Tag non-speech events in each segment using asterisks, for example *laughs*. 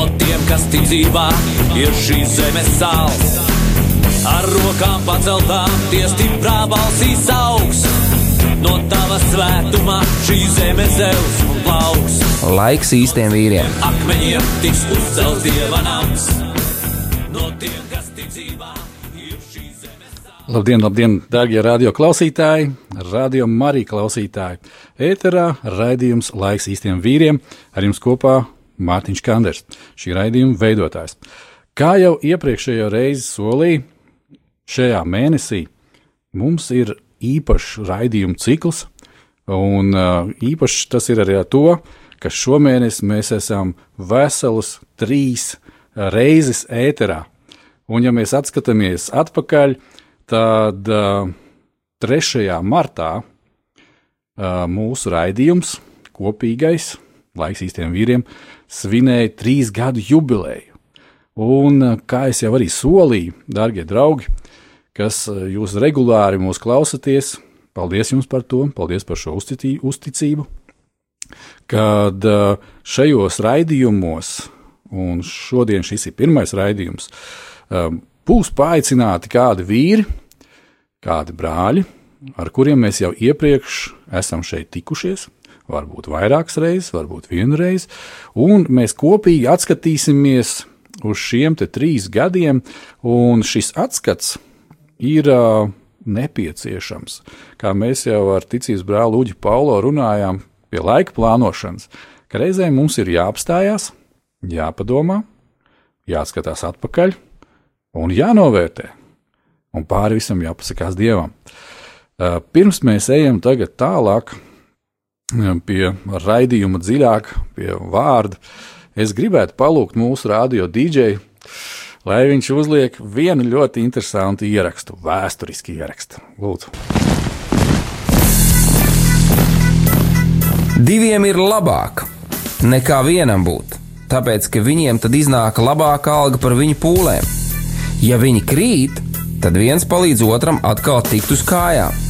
no tiem, kas ticībā ir šīs zemes sāls. Ar rokām paceltām, tie stiprā balsīs augs. No tava svētumā šī zeme zeus un plauks. Laiks īstiem vīriem. Akmeņiem tiks uzcelts dieva nams. No tiem, kas zemes sāls. Labdien, labdien, darbie radio klausītāji, radio Marija klausītāji. Ēterā raidījums Laiks īstiem vīriem ar jums kopā Mārtiņš Kanders, šī raidījuma veidotājs. Kā jau iepriekšējo reizi solīju, šajā mēnesī mums ir īpašs raidījumu cikls, un uh, īpašs tas ir arī ar to, ka šomēnes mēs esam veselus trīs reizes ēterā. Un, ja mēs atskatāmies atpakaļ, tad uh, 3. martā uh, mūsu raidījums, kopīgais, laiks īstiem vīriem, svinēja trīs gadu jubileju. Un, eh, kā jau arī solīju, darbie draugi, kas eh, jūs regulāri mūs klausāties, paldies jums par to, paldies par šo uzticību. Kad eh, šajos raidījumos, un šodien šis ir pirmais raidījums, būs paaicināti kādi vīri, kādi brāļi, ar kuriem mēs jau iepriekš esam šeit tikušies varbūt vairākas reizes, varbūt vienu reizi, un mēs kopīgi atskatīsimies uz šiem trīs gadiem, un šis atskats ir uh, nepieciešams. Kā mēs jau ar ticības brāli Uģi Paulo runājām pie laika plānošanas, ka reizēm mums ir jāapstājās, jāpadomā, jāskatās atpakaļ un jānovērtē, un pāri visam jāpasakās Dievam. Uh, pirms mēs ejam tālāk, pie raidījuma dziļāk, pie vārda, es gribētu palūgt mūsu radio dīdžeju, lai viņš uzliek vienu ļoti interesantu ierakstu, vēsturisku ierakstu. Lūdzu! Diviem ir labāk nekā vienam būt, tāpēc ka viņiem tad iznāk labāka alga par viņu pūlēm. Ja viņi krīt, tad viens palīdz otram atkal tikt uz kājām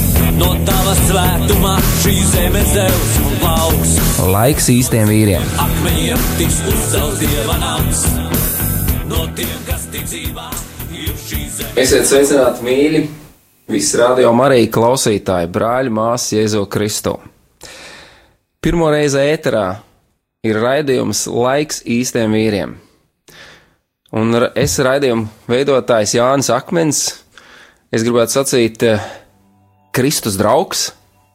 no tava svētumā šī zeme zeus un plauks. Laiks īstiem vīriem. Akmeņiem tiks uzcelts dieva nams. No tiem, kas ticībā ir šī zeme. Esiet sveicināti, mīļi! Visi radio Marija klausītāji, brāļi, māsas Jēzu Kristu. Pirmo reizi ēterā ir raidījums Laiks īstiem vīriem. Un es raidījumu veidotājs Jānis Akmens. Es gribētu sacīt, Kristus draugs.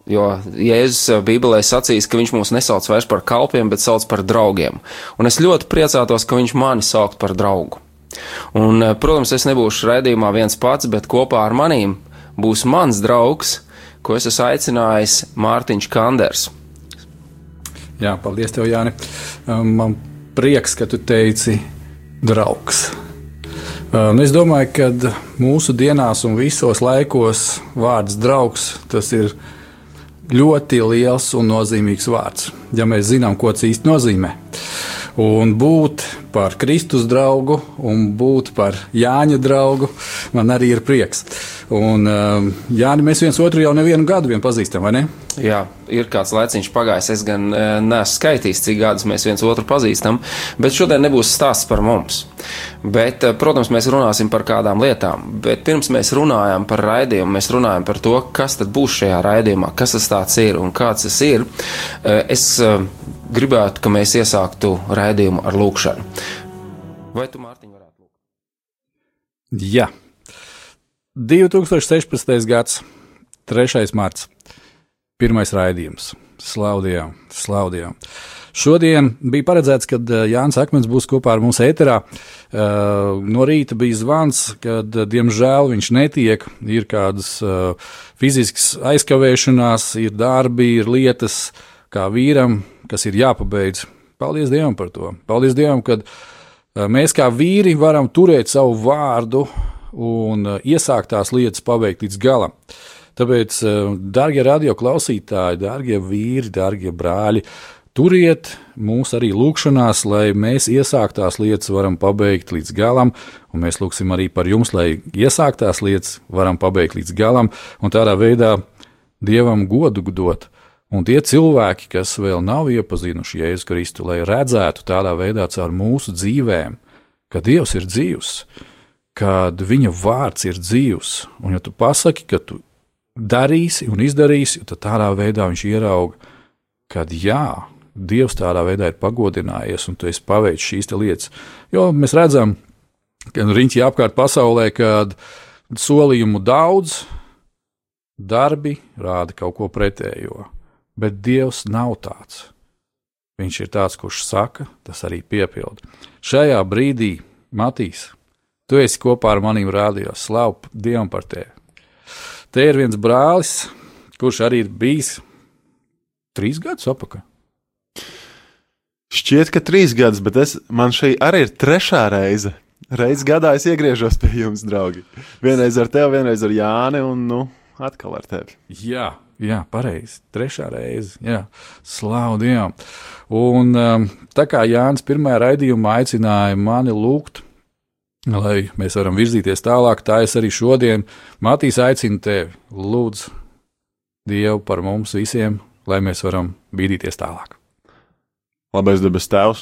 Jo Jēzus Bībelē sacīs, ka viņš mūs nesauc vairs par kalpiem, bet sauc par draugiem. Un es ļoti priecātos, ka viņš mani sauc par draugu. Un, eh, protams, es nebūšu raidījumā viens pats, bet kopā ar manīm būs mans draugs, ko es esmu aicinājis Mārtiņš Kanders. Jā, paldies, tev, Jāni. Um, man prieks, ka tu teici draugs. Un es domāju, ka mūsu dienās un visos laikos vārds draugs ir ļoti liels un nozīmīgs vārds. Ja mēs zinām, ko tas īsti nozīmē. Un būt par Kristus draugu un būt par Jāņa draugu man arī ir prieks. Un, um, Jāni, mēs viens otru jau nevienu gadu pazīstam, vai ne? Jā, ir kāds laiciņš pagājis. Es gan e, neesmu skaitījis, cik gadus mēs viens otru pazīstam, bet šodien nebūs stāsts par mums. Bet, e, protams, mēs runāsim par kādām lietām. Bet pirms mēs runājam par raidījumu, mēs runājam par to, kas tad būs šajā raidījumā, kas tas ir un kāds tas ir. E, es gribētu, ka mēs iesāktu raidījumu ar lūkšanu. Vai tu, Mārtiņ, varētu lūgt? Jā. 2016. gads, 3. marts, pirmais raidījums. Slaudījām, slaudījām. Šodien bija paredzēts, ka eh, Jānis Akmens būs kopā ar mums ēterā. Uh, no rīta bija zvans, kad, uh, diemžēl, viņš netiek. Ir kādas fiziskas aizkavēšanās, ir darbi, ir lietas, kā vīram, kas ir jāpabeidz. Paldies Dievam par to. Paldies Dievam, ka mēs kā vīri varam turēt savu vārdu un iesākt tās lietas paveikt līdz galam. Tāpēc, darbie radioklausītāji, darbie vīri, darbie brāļi, Turiet mūs arī lūgšanās, lai mēs iesāktās lietas varam pabeigt līdz galam, un mēs lūgsim arī par jums, lai iesāktās lietas varam pabeigt līdz galam, un tādā veidā Dievam godu dot. Un tie cilvēki, kas vēl nav iepazinuši Jēzu Kristu, lai redzētu tādā veidā caur mūsu dzīvēm, ka Dievs ir dzīvs, kad Viņa vārds ir dzīvs, un ja tu pasaki, ka tu darīsi un izdarīsi, tad tādā veidā viņš ierauga, kad jā, Dievs tādā veidā ir pagodinājies, un tu esi paveicis šīs lietas. Jo mēs redzam, ka riņķi apkārt pasaulē, kad solījumu daudz, darbi rāda kaut ko pretējo. Bet Dievs nav tāds. Viņš ir tāds, kurš saka, tas arī piepilda. Šajā brīdī, Matīs, tu esi kopā ar maniem rādījos, slavu Dievam par tevi. Te ir viens brālis, kurš arī ir bijis trīs gadus apakaļ. Šķiet, ka trīs gadus, bet es, man šī arī ir trešā reize. Reiz gadā es iegriežos pie jums, draugi. Vienreiz ar tevi, vienreiz ar Jāni, un nu, atkal ar tevi. Jā, jā pareizi. Trešā reize. Jā, slavu Dievam. Un um, tā kā Jānis pirmajā raidījumā aicināja mani lūgt, lai mēs varam virzīties tālāk, tā es arī šodien Matīs aicinu tevi, lūdzu, Dievu par mums visiem, lai mēs varam bīdīties tālāk. Labais debes Tēvs,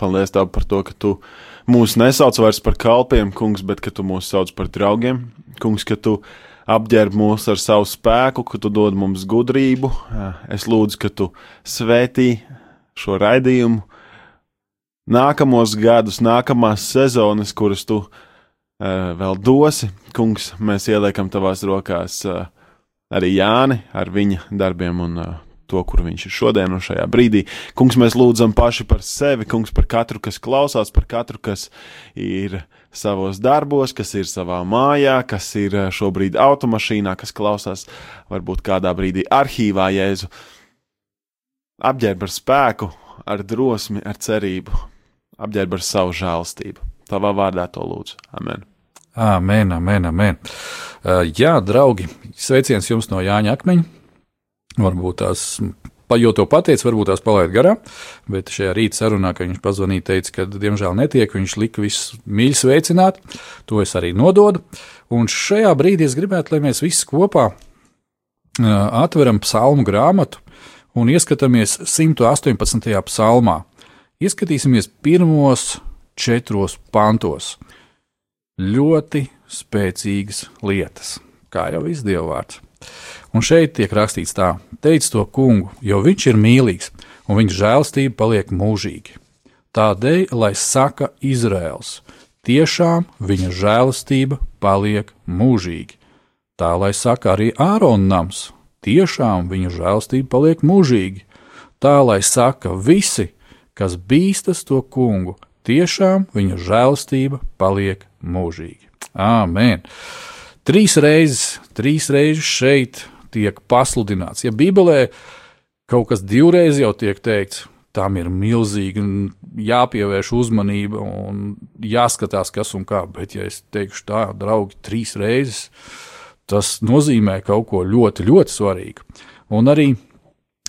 paldies Tev par to, ka Tu mūs nesauc vairs par kalpiem, Kungs, bet ka Tu mūs sauc par draugiem. Kungs, ka Tu apģērb mūs ar savu spēku, ka Tu dod mums gudrību. Es lūdzu, ka Tu svētī šo raidījumu, nākamos gadus, nākamās sezonas, kuras Tu uh, vēl dosi. Kungs, mēs ieliekam Tavās rokās uh, arī Jāni ar viņa darbiem un uh, to, kur viņš ir šodien un šajā brīdī. Kungs, mēs lūdzam paši par sevi, kungs, par katru, kas klausās, par katru, kas ir savos darbos, kas ir savā mājā, kas ir šobrīd automašīnā, kas klausās varbūt kādā brīdī arhīvā Jēzu. Apģērb ar spēku, ar drosmi, ar cerību, apģērb ar savu žēlstību. Tavā vārdā to lūdzu. Amen. Amen, amen, amen. Uh, jā, draugi, sveiciens jums no Jāņa Akmeņa. Varbūt tās, jau to pateicu, varbūt tās palaid garām, bet šajā rīta sarunā, kad viņš pazvanīja, teica, ka diemžēl netiek, viņš lika visus mīļi sveicināt, to es arī nododu. Un šajā brīdī es gribētu, lai mēs visi kopā atveram psalmu grāmatu un ieskatāmies 118. psalmā. Ieskatīsimies pirmos četros pantos. Ļoti spēcīgas lietas, kā jau izdievvārds. Un šeit tiek rakstīts tā: Teic to kungu, jo viņš ir mīlīgs, un viņa žēlstība paliek mūžīgi. Tādēļ, lai saka Izraels, tiešām viņa žēlastība paliek mūžīgi. Tā lai saka arī Ārona nams, tiešām viņa žēlastība paliek mūžīgi. Tā lai saka visi, kas bīstas to kungu, tiešām viņa žēlastība paliek mūžīgi. Āmen! Trīs reizes, trīs reizes šeit tiek pasludināts. Ja Bībelē kaut kas divreiz jau tiek teikts, tam ir milzīgi jāpievērš uzmanība un jāskatās, kas un kā. Bet, ja es teikšu tā, draugi, trīs reizes, tas nozīmē kaut ko ļoti, ļoti svarīgu. Un arī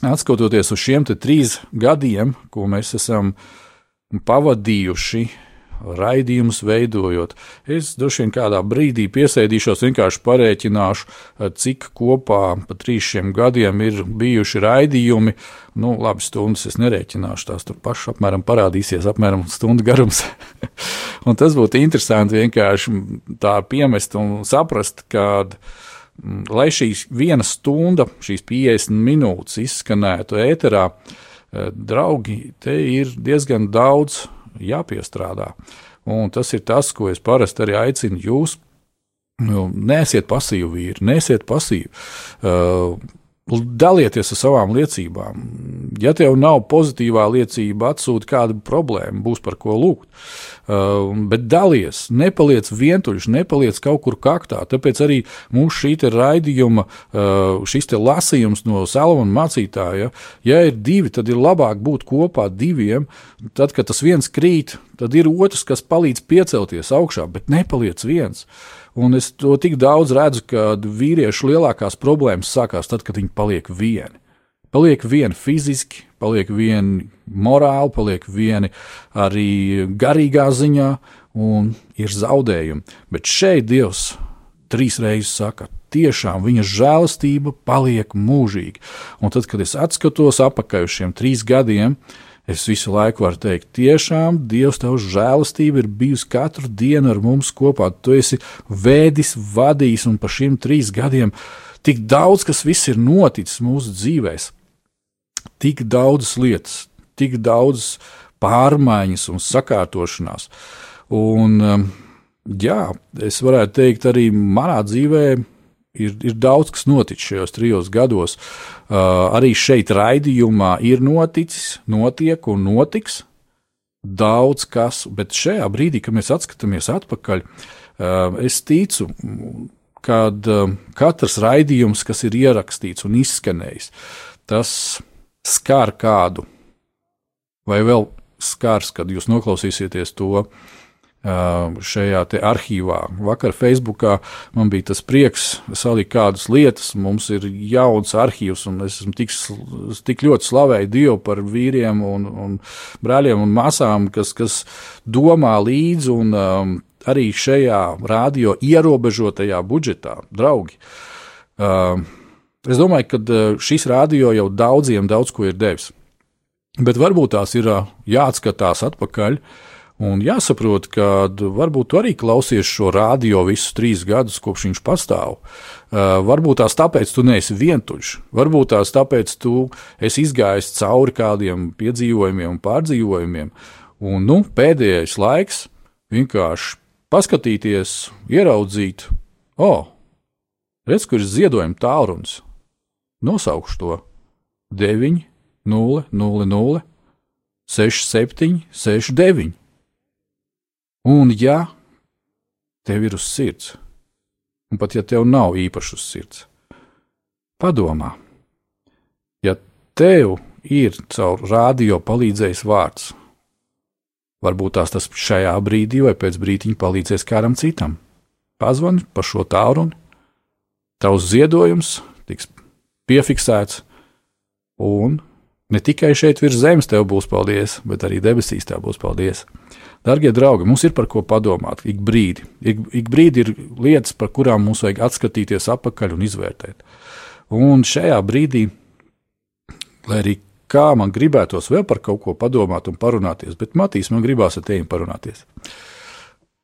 skatoties uz šiem trīs gadiem, ko mēs esam pavadījuši raidījumus veidojot. Es droši vien kādā brīdī piesēdīšos, vienkārši parēķināšu, cik kopā pa trīs šiem gadiem ir bijuši raidījumi. Nu, labi, stundas es nerēķināšu, tās tur pašā apmēram parādīsies, apmēram stundu garums. *laughs* un tas būtu interesanti vienkārši tā piemest un saprast, ka mm, lai šīs viena stunda, šīs 50 minūtes izskanētu ēterā, eh, draugi, te ir diezgan daudz jāpiestrādā. Un tas ir tas, ko es parasti arī aicinu jūs Nu, Nesiet pasīvi, vīri, nesiet pasīvi. Uh, dalieties ar savām liecībām. Ja tev nav pozitīvā liecība, atsūti kādu problēmu, būs par ko lūgt. Uh, bet dalies, nepaliec vientuļš, nepaliec kaut kur kaktā. Tāpēc arī mūsu šī raidījuma, uh, šis lasījums no Salamana mācītāja, ja ir divi, tad ir labāk būt kopā diviem. Tad, kad tas viens krīt, tad ir otrs, kas palīdz piecelties augšā, bet nepaliec viens. Un es to tik daudz redzu, ka vīriešu lielākās problēmas sākās tad, kad viņi paliek vieni. Paliek vieni fiziski, paliek vieni morāli, paliek vieni arī garīgā ziņā, un ir zaudējumi. Bet šeit Dievs trīs reizes saka, tiešām viņa žēlastība paliek mūžīga. Un tad, kad es atskatos atpakaļ uz šiem trīs gadiem, uh, Es visu laiku varu teikt, tiešām Dievs, tavs žēlastība ir bijusi katru dienu ar mums kopā. Tu esi vēdis, vadījis, un pa šiem trīs gadiem tik daudz, kas viss ir noticis mūsu dzīvēm. Tik daudzas lietas, tik daudzas pārmaiņas un sakārtošanās. Un, um, jā, es varētu teikt, arī manā dzīvēm Ir, ir daudz kas noticis šajos trijos gados. Uh, arī šeit, raidījumā, ir noticis, notiek un notiks daudz kas, bet šajā brīdī, kad mēs atskatāmies atpakaļ, uh, es ticu, ka uh, katrs raidījums, kas ir ierakstīts un izskanējis, tas skar kādu, vai vēl skars, kad jūs noklausīsieties to šajā arhīvā. Vakar Facebookā man bija tas prieks salikt kādas lietas. Mums ir jauns arhīvs, un es esmu tik, tik ļoti slavēju Dievu par vīriem un, un brāļiem un māsām, kas, kas domā līdzi un um, arī šajā radio ierobežotajā budžetā, draugi. Um, es domāju, ka šis radio jau daudziem daudz ko ir devis. Bet varbūt tās ir jāatskatās atpakaļ uh, Un jāsaprot, ka varbūt tu arī klausies šo radio visus trīs gadus, kopš viņš pastāv. Uh, varbūt tās tāpēc tu neesi vientuļš, varbūt tās tāpēc tu esi izgājis cauri kādiem piedzīvojumiem un pārdzīvojumiem. Un nu, pēdējais laiks vienkārši paskatīties, ieraudzīt, o, oh, redz, kur ir ziedojuma tālrunis. Nosaukšu to 9, 0, 0, 0, 6, 7, 6, 9. Un, ja tev ir uz sirds, un pat ja tev nav īpaši uz sirds, padomā, ja tev ir caur radio palīdzējis vārds, varbūt tās tas šajā brīdī vai pēc brīdiņa palīdzēs kādam citam. Pazvani pa šo tālruni, tavs ziedojums tiks piefiksēts, un ne tikai šeit virs zemes tev būs paldies, bet arī debesīs tev būs paldies. Darbie draugi, mums ir par ko padomāt ik brīdi. Ik, ik brīdi ir lietas, par kurām mums vajag atskatīties atpakaļ un izvērtēt. Un šajā brīdī, lai arī kā man gribētos vēl par kaut ko padomāt un parunāties, bet Matīs man gribās ar tevi parunāties.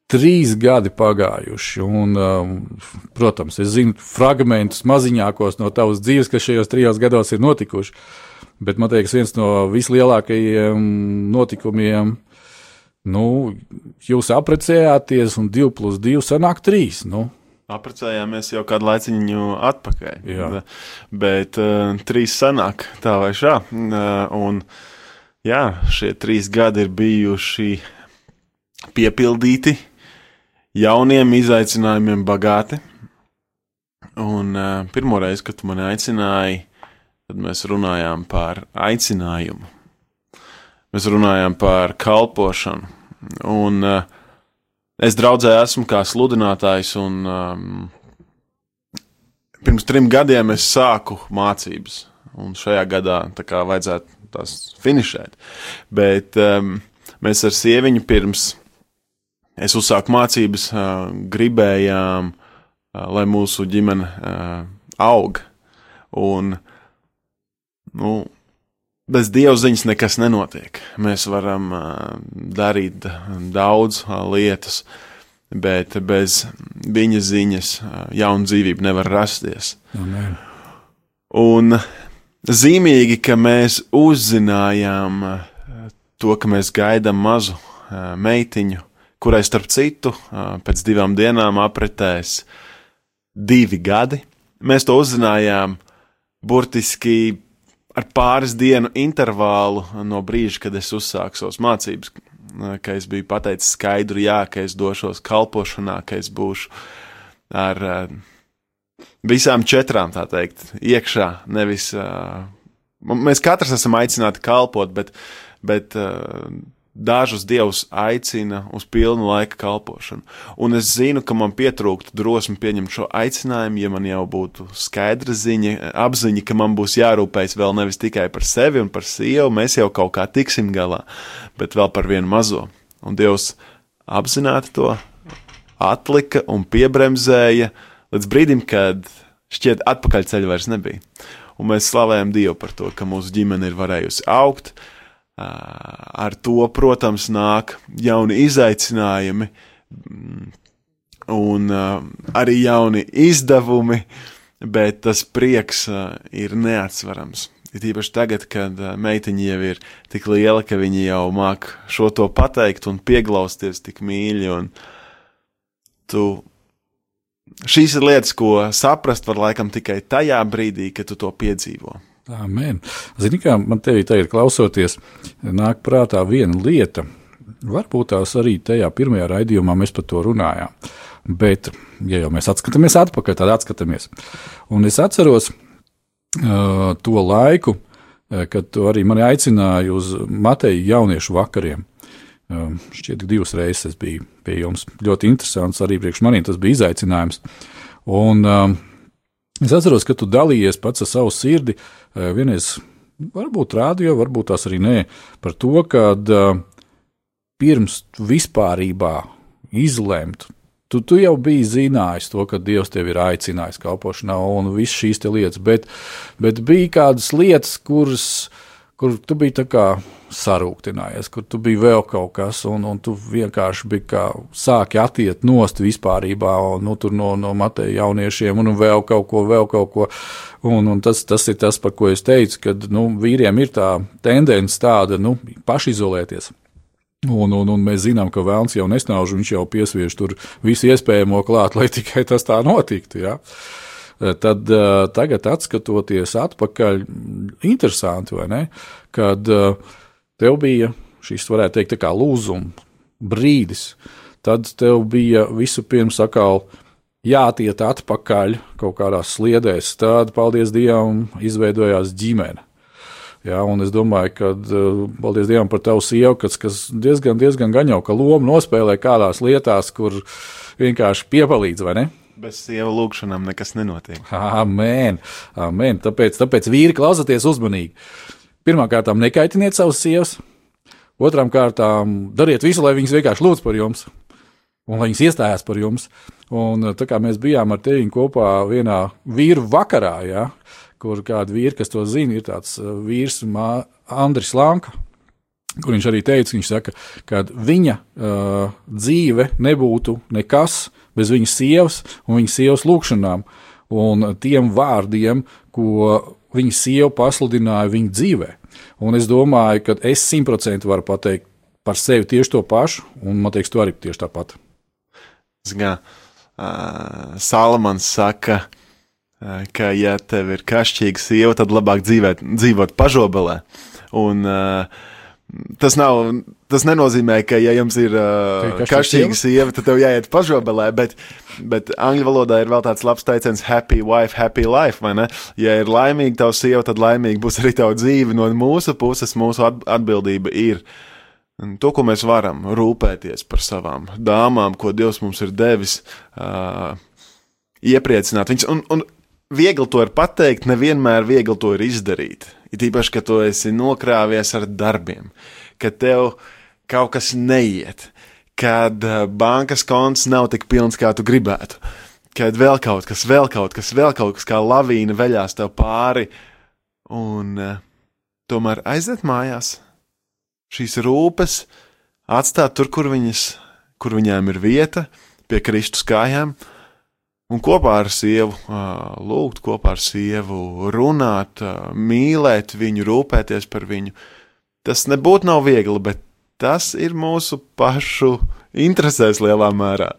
Trīs gadi pagājuši, un, um, protams, es zinu fragmentus maziņākos no tavas dzīves, kas šajos trijos gados ir notikuši. Bet man liekas, viens no vislielākajiem notikumiem Nu, jūs apprecējāties, un 2 plus 2 sanāk 3. Nu. Apprecējāmies jau kādu laiciņu atpakaļ. Jā. Bet uh, trīs sanāk tā vai šā. Uh, un, jā, šie trīs gadi ir bijuši piepildīti, jauniem izaicinājumiem bagāti. Un uh, pirmo reizi, kad tu mani aicināji, tad mēs runājām par aicinājumu. Mēs runājām par kalpošanu, Un uh, es draudzē esmu kā sludinātājs, un um, pirms trim gadiem es sāku mācības. Un šajā gadā tā kā vajadzētu tās finišēt. Bet um, mēs ar sieviņu pirms es uzsāku mācības, uh, gribējām, uh, lai mūsu ģimene uh, aug. Un, nu, bez dievziņas nekas nenotiek. Mēs varam darīt daudz lietas, bet bez viņa ziņas jauna dzīvība nevar rasties. Amen. Un zīmīgi, ka mēs uzzinājām to, ka mēs gaidām mazu meitiņu, kurai starp citu pēc divām dienām apritēs divi gadi. Mēs to uzzinājām burtiski ar pāris dienu intervālu no brīža, kad es uzsāku savas mācības, ka es biju pateicis skaidru jā, ka es došos kalpošanā, ka es būšu ar visām četrām, tā teikt, iekšā. Nevis, mēs katrs esam aicināti kalpot, bet, bet dažus dievus aicina uz pilnu laika kalpošanu. Un es zinu, ka man pietrūktu drosmi pieņemt šo aicinājumu, ja man jau būtu skaidra ziņa, apziņa, ka man būs jārūpējas vēl nevis tikai par sevi un par sievu, mēs jau kaut kā tiksim galā, bet vēl par vienu mazo. Un Dievs apzināti to atlika un piebremzēja līdz brīdim, kad šķiet atpakaļceļa vairs nebija. Un mēs slavējam Dievu par to, ka mūsu ģimene ir varējusi augt, uh, Ar to, protams, nāk jauni izaicinājumi un arī jauni izdevumi, bet tas prieks ir neatsverams. Ir īpaši tagad, kad meitiņa jau ir tik liela, ka viņa jau māk šo to pateikt un pieglausties tik mīļi. Tu, šīs ir lietas, ko saprast var laikam tikai tajā brīdī, kad tu to piedzīvo. Amen. Zini, kā man te ir klausoties, nāk prātā viena lieta. Varbūt tās arī tajā pirmajā raidījumā mēs par to runājām. Bet, ja jau mēs atskatāmies atpakaļ, tad atskatāmies. Un es atceros uh, to laiku, kad tu arī mani aicināji uz Mateja jauniešu vakariem. Uh, šķiet, divas reizes es biju pie jums. Ļoti interesants arī priekš maniem tas bija izaicinājums. Un, uh, Es atceros, ka tu dalījies pats ar savu sirdi. Eh, vienreiz, varbūt rādio, varbūt tās arī nē, par to, ka eh, pirms vispārībā izlemt, tu, tu jau biji zinājis to, ka Dievs tevi ir aicinājis kalpošanā un visas šīs lietas, bet, bet bija kādas lietas, kuras kur tu biji sarūktinājies, kur tu biji vēl kaut kas, un, un tu vienkārši biji kā sāki atiet nost vispārībā, un, nu, tur no, no Mateja jauniešiem, un, un vēl kaut ko, vēl kaut ko. Un, un tas, tas ir tas, par ko es teicu, ka nu, vīriem ir tā tendence tāda, nu, pašizolēties. Un, un, un mēs zinām, ka Vēlns jau nesnauž, viņš jau piesviež tur visu iespējamo klāt, lai tikai tas tā notiktu. Ja? Uh, tad uh, tagad, skatoties atpakaļ, interesanti, vai ne? Kad uh, tev bija šis, varētu teikt, kā lūzuma brīdis, tad tev bija vispirms atkal jātiet atpakaļ kaut kādās sliedēs. Tad, paldies Dievam, izveidojās ģimene. Ja, un es domāju, ka, paldies Dievam par tavu sievu, kas, kas diezgan, diezgan gan jau ka lomu nospēlē kādās lietās, kur vienkārši piepalīdz, vai ne? Bez sieva lūgšanām nekas nenotiek. Amen. Amen. Tāpēc, tāpēc vīri klausieties uzmanīgi. Pirmkārt, nekaitiniet savus sievas. Otrām kārtām, dariet visu, lai viņas vienkārši lūdz par jums, un lai viņas iestājās par jums. Un, tā kā mēs bijām ar tevi kopā vienā vīru vakarā, ja, kur kāda vīra, kas to zina, ir tāds uh, vīrs, Andris Lanka, kur viņš arī teica, viņš saka, ka viņa uh, dzīve nebūtu nekas, bez viņas sievas un viņas sievas lūgšanām un tiem vārdiem, ko viņa sieva pasludināja viņa dzīvē. Un es domāju, ka es simtprocentīgi varu pateikt par sevi tieši to pašu, un man liekas, tu arī tieši tāpat. Zgā, uh, Salamans saka, ka, ja tev ir kašķīga sieva, tad labāk dzīvēt, dzīvot pažobelē. Un, uh, Tas, nav, tas nenozīmē, ka, ja jums ir uh, kašķīga sieva, tad tev jāiet pažobelē, bet, bet angļu valodā ir vēl tāds labs teiciens - happy wife, happy life. Ja ir laimīga tava sieva, tad laimīga būs arī tava dzīve. No mūsu puses mūsu atbildība ir to, ko mēs varam rūpēties par savām dāmām, ko Dievs mums ir devis, uh, iepriecināt viņus. Un, un viegli to ir pateikt, nevienmēr viegli to ir izdarīt. It īpaši, ka tu esi nokrāvies ar darbiem, ka tev kaut kas neiet, kad eh, bankas konts nav tik pilns, kā tu gribētu, kad vēl kaut kas, vēl kaut kas, vēl kaut kas kā lavīna veļās tev pāri, un uh, tomēr aiziet mājās. Šīs rūpes atstāt tur, kur, viņas, kur viņām ir vieta, pie Kristus kājām, uh, Un kopā ar sievu lūgt, kopā ar sievu runāt, mīlēt viņu, rūpēties par viņu. Tas nebūtu nav viegli, bet tas ir mūsu pašu interesēs lielā mērā.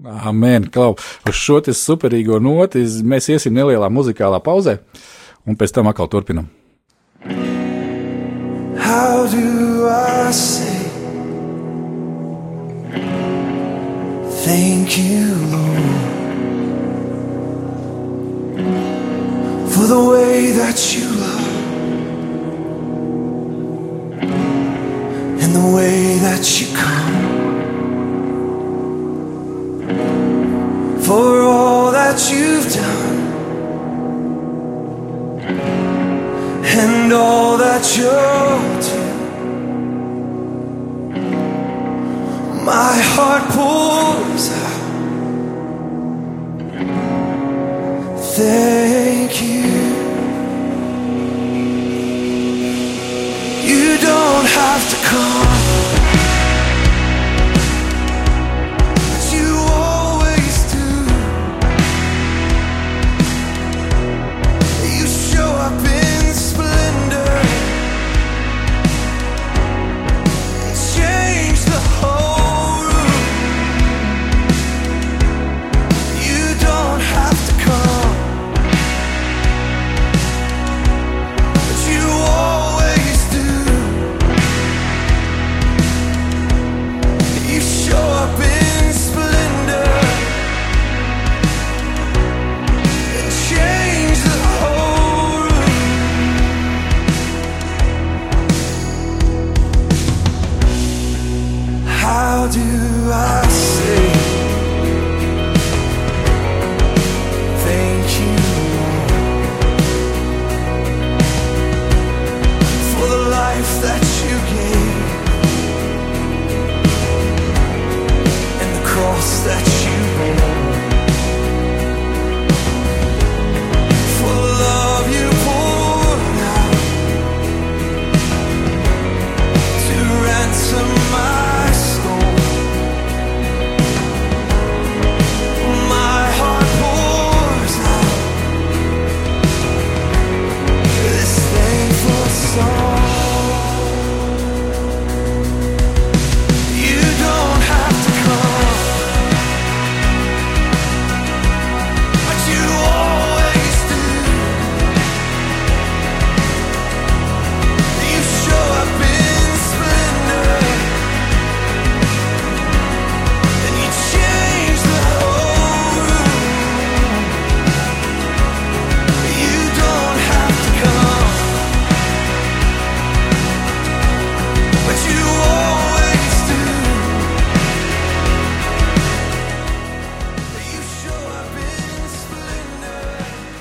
Amen, Klau. Uz šo superīgo noti mēs iesim nelielā muzikālā pauzē, un pēc tam atkal turpinam. How do I say thank you, Lord, for the way that you love and the way that you come? for all that you've done and all that you'll do. My heart pours out. Thank you. You don't have to come.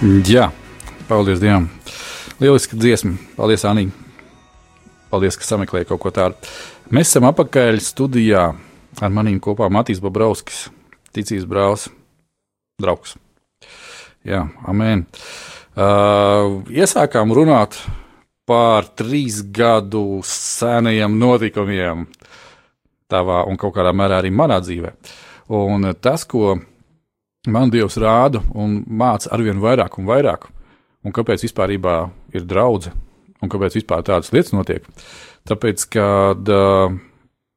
Jā, paldies Dievam. Lieliski dziesma. Paldies, Anī. Paldies, ka sameklēji kaut ko tādu. Mēs esam apakaļ studijā ar maniem kopā Matīs Bobrauskis, ticības brālis, draugs. Jā, amen. Uh, iesākām runāt par trīs gadu senajiem notikumiem tavā un kaut kādā mērā arī manā dzīvē. Un tas, ko man Dievs rāda un māca arvien vairāk un vairāk, un kāpēc vispār ir draudzene, un kāpēc vispār tādas lietas notiek. Tāpēc, kad uh,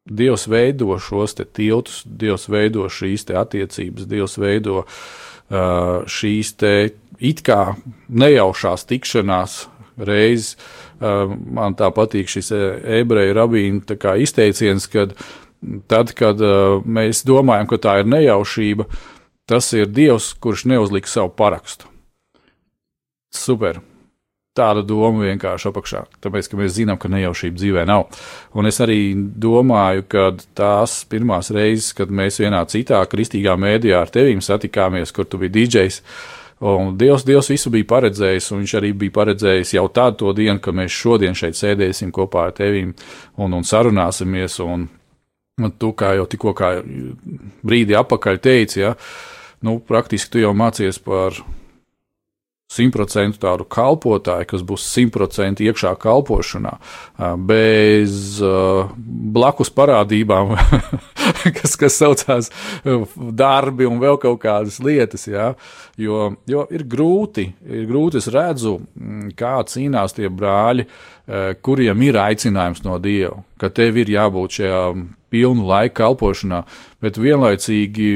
Dievs veido šos tiltus, Dievs veido šīs attiecības, Dievs veido uh, šīs it kā nejaušās tikšanās reizes. Uh, man tā patīk šis ebreju rabīna izteiciens, kad tad, kad uh, mēs domājam, ka tā ir nejaušība, uh, Tas ir Dievs, kurš neuzlika savu parakstu. Super. Tāda doma vienkārši apakšā. Tāpēc, ka mēs zinām, ka nejaušība dzīvē nav. Un es arī domāju, ka tās pirmās reizes, kad mēs vienā citā kristīgā mēdījā ar tevīm satikāmies, kur tu biji DJs, un Dievs, Dievs visu bija paredzējis, un Viņš arī bija paredzējis jau tādu dienu, ka mēs šodien šeit sēdēsim kopā ar tevīm un, un sarunāsimies. Un, un tu, kā jau tikko brīdi apakaļ teici, ja, uh, nu, praktiski tu jau mācies par simtprocentu tādu kalpotāju, kas būs simtprocentīgi iekšā kalpošanā, bez blakus parādībām, *laughs* kas, kas saucās darbi un vēl kaut kādas lietas. Ja? Jo, jo ir grūti, ir grūti, es redzu, mm, kā cīnās tie brāļi, kuriem ir aicinājums no Dieva, ka tev ir jābūt šajā pilnu laiku kalpošanā, bet vienlaicīgi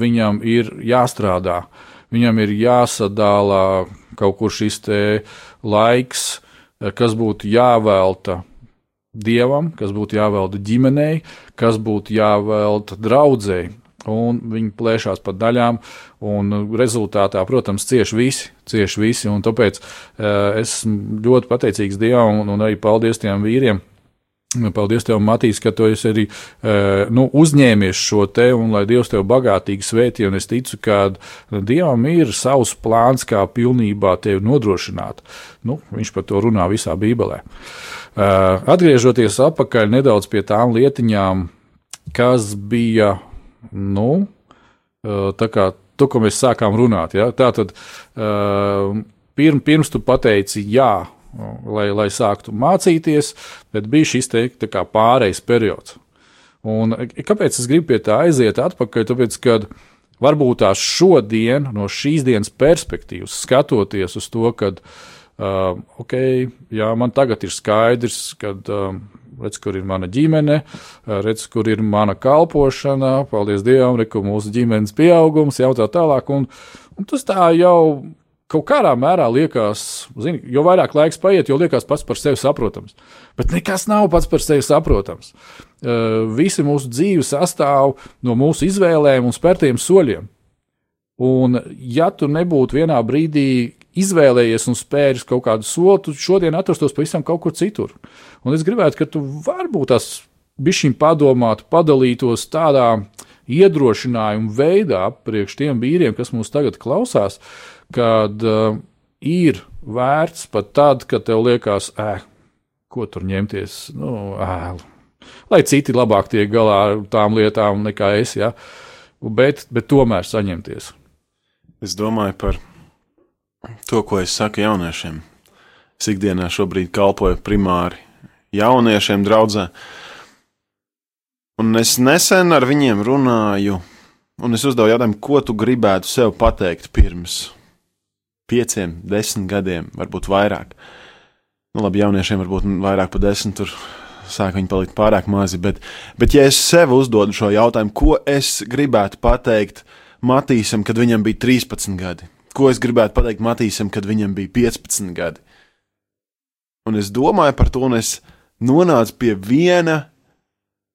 viņam ir jāstrādā. Uh, viņam ir jāsadala kaut kur šis laiks, kas būtu jāvelta dievam, kas būtu jāvelta ģimenei, kas būtu jāvelta draudzēji. Un viņi plēšās pa daļām, un rezultātā, protams, cieši visi. Cieši visi tāpēc uh, es esmu ļoti pateicīgs Dievam un, un arī paldies tiem vīriem, Paldies, tev, Matīs, ka tu esi arī uh, nu, uzņēmies šo te, un lai Dievs tev bagātīgi svētī. Es ticu, ka Dievam ir savs plāns, kā pilnībā tevi nodrošināt. Nu, viņš par to runā visā Bībelē. Uh, atgriežoties atpakaļ nedaudz pie tām lietiņām, kas bija, nu, uh, tā kā to, ko mēs sākām runāt. Ja? Tā tad pirm, pirms tu pateici jā lai, lai sāktu mācīties, bet bija šis te pārejas periods. Un kāpēc es gribu pie tā aiziet atpakaļ? Tāpēc, ka varbūt tās šodien, no šīs dienas perspektīvas, skatoties uz to, ka, uh, ok, jā, man tagad ir skaidrs, ka. Uh, redz, kur ir mana ģimene, redz, kur ir mana kalpošana, paldies Dievam, reku mūsu ģimenes pieaugums, jau tā tālāk. Un, un tas tā jau kaut kādā mērā liekas, zini, jo vairāk laiks paiet, jo liekas pats par sevi saprotams. Bet nekas nav pats par sevi saprotams. Uh, visi mūsu dzīve sastāv no mūsu izvēlēm un spērtiem soļiem. Un, ja tu nebūtu vienā brīdī izvēlējies un spēris kaut kādu soli, tad šodien atrastos pavisam kaut kur citur. Un es gribētu, ka tu varbūt tās bišķiņ padomātu, padalītos tādā iedrošinājuma veidā priekš tiem vīriem, kas mūs tagad klausās, uh, kad uh, ir vērts pat tad, kad tev liekas, eh, ko tur ņemties. Nu, eh, lai citi labāk tiek galā ar tām lietām nekā es, ja? bet, bet tomēr saņemties. Es domāju par to, ko es saku jauniešiem. Es ikdienā šobrīd kalpoju primāri jauniešiem, draudzē. Un es nesen ar viņiem runāju, un es uzdevu jautājumu, ko tu gribētu sev pateikt pirms pieciem, desmit gadiem, varbūt vairāk. Nu, labi, jauniešiem varbūt vairāk par desmit, tur sāk viņi palikt pārāk mazi. Bet, bet ja es sev uzdodu šo jautājumu, ko es gribētu pateikt Matīsam, kad viņam bija 13 gadi, ko es gribētu pateikt Matīsam, kad viņam bija 15 gadi, un es domāju par to, un es nonācu pie viena,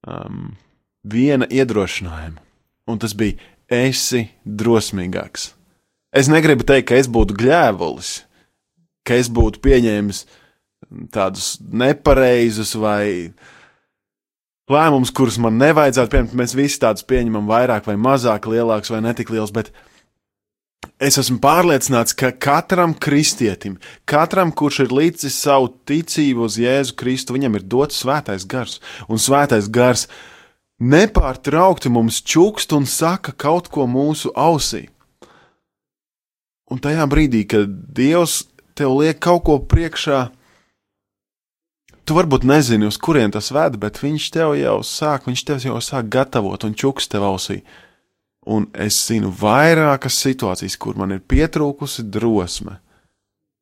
um, viena iedrošinājuma, un tas bija: esi drosmīgāks. Es negribu teikt, ka es būtu gļēvulis, ka es būtu pieņēmis tādus nepareizus vai lēmumus, kurus man nevajadzētu pieņemt. Mēs visi tādus pieņemam vairāk vai mazāk, lielāks vai netik liels, bet es esmu pārliecināts, ka katram kristietim, katram, kurš ir līdzis savu ticību uz Jēzu Kristu, viņam ir dots svētais gars, un svētais gars nepārtraukti mums čukst un saka kaut ko mūsu ausī. Un tajā brīdī, kad Dievs tev liek kaut ko priekšā, tu varbūt nezini, uz kurien tas ved, bet Viņš tev jau sāk, Viņš tev jau sāk gatavot un čuks tev ausī. Un es zinu vairākas situācijas, kur man ir pietrūkusi drosme